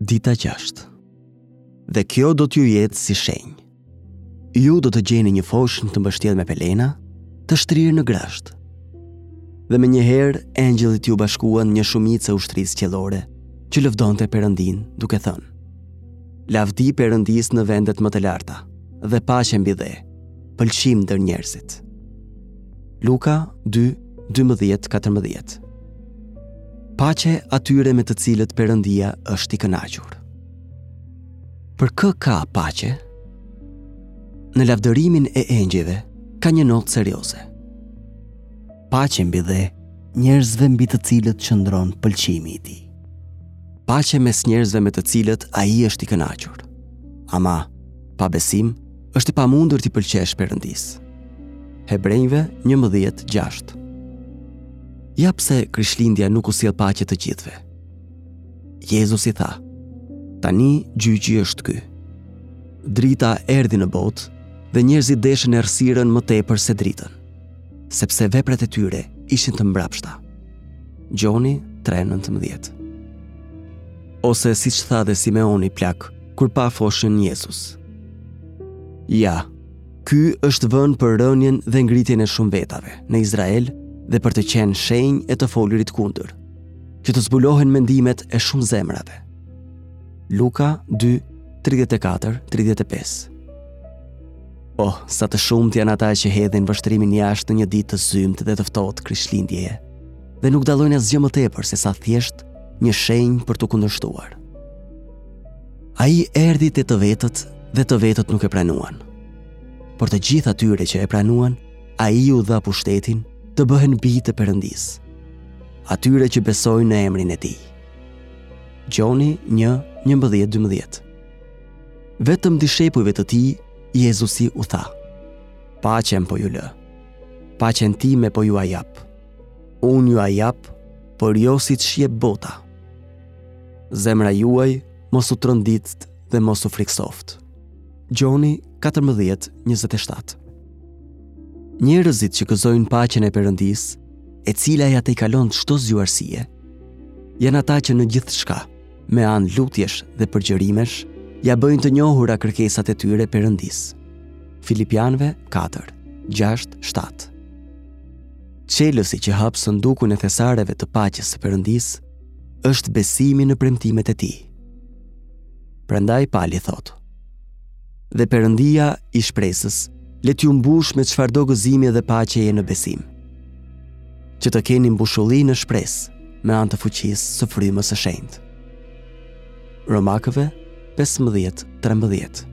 Dita gjashtë Dhe kjo do t'ju jetë si shenjë. Ju do të gjeni një foshnjë të mbështjellë me pelena, të shtrirë në grazhd. Dhe menjëherë, engjëllit iu bashkuan një shumicë e ushtrisë qiellore, që lëvdonte Perëndinë, duke thënë. Lavdi Perëndisë në vendet më të larta, dhe paqe mbi dhe, pëlqim ndër njerëzit. Luka 2, 12, 14 Paqe atyre me të cilët Perëndia është i kënaqur. Për kë ka paqe? Në lavdërimin e engjëjve ka një notë serioze. Paqe mbi dhe njerëzve mbi të cilët qëndron pëlqimi i tij. Paqe mes njerëzve me të cilët ai është i kënaqur. Ama pa besim, është e pamundur t'i pëlqesh Perëndisë. Hebrejve 11:6. Ja pse Krishtlindja nuk u sjell paqe të gjithëve. Jezusi tha: Tani gjyqi është ky. Drita erdhi në botë dhe njerëzit deshën errësirën më tepër se dritën, sepse veprat e tyre ishin të mbrapshta. Gjoni 3:19. Ose siç tha dhe Simeoni plak kur pa foshnjën Jezus. Ja, ky është vënë për rënien dhe ngritjen e shumë vetave në Izrael dhe për të qenë shenjë e të folurit kundër, që të zbulohen mendimet e shumë zemrave. Luka 2, 34, 35 Oh, sa të shumtë janë ata që hedhin vështrimin jashtë në një ditë të zymtë dhe të ftohtë krishtlindjeje, dhe nuk dallojnë asgjë më tepër sesa thjesht një shenjë për t'u kundërshtuar. Ai erdhi te të vetët dhe të vetët nuk e pranuan. Por të gjithë atyre që e pranuan, ai u dha pushtetin të bëhen bij të Perëndisë. Atyre që besojnë në emrin e tij. Gjoni 1, 11, 12 Vetëm dishepujve të tij, Jezusi u tha, Paqen po ju lë, paqen time po jua jap, unë jua jap, por jo siç e jep bota. Zemra juaj mos u tronditët dhe mos u frikësoftë. Gjoni 14:27. Njerëzit që gëzojnë paqen e Perëndisë, e cila ia tejkalon çdo zgjuarsie, janë ata që në gjithçka, me anë lutjesh dhe përgjërimesh, ia bëjnë të njohura kërkesat e tyre Perëndisë. Filipianve 4, 6, 7 Çelësi që hap sëndukun e thesareve të paqes së Perëndisë, është besimi në premtimet e tij. Prandaj Pali thotë, dhe Perëndia i shpresës, le t'ju mbushë me çfarëdo gëzimi dhe paqeje në besim, që të keni mbushulli në shpresë me anë të fuqisë së Frymës së Shenjtë. Romakëve 15.13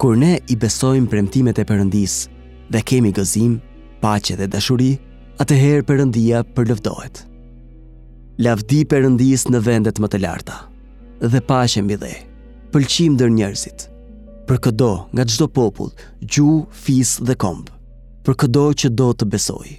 Kur ne i besojmë premtimet e Perëndisë dhe kemi gëzim, paqe dhe dashuri, atëherë Perëndia përlëvdohet. Lavdi Perëndisë në vendet më të larta, dhe paqe mbi dhe, pëlqim ndër njerëzit, për këdo nga çdo popull, gjuhë, fis dhe komb, për këdo që do të besojë.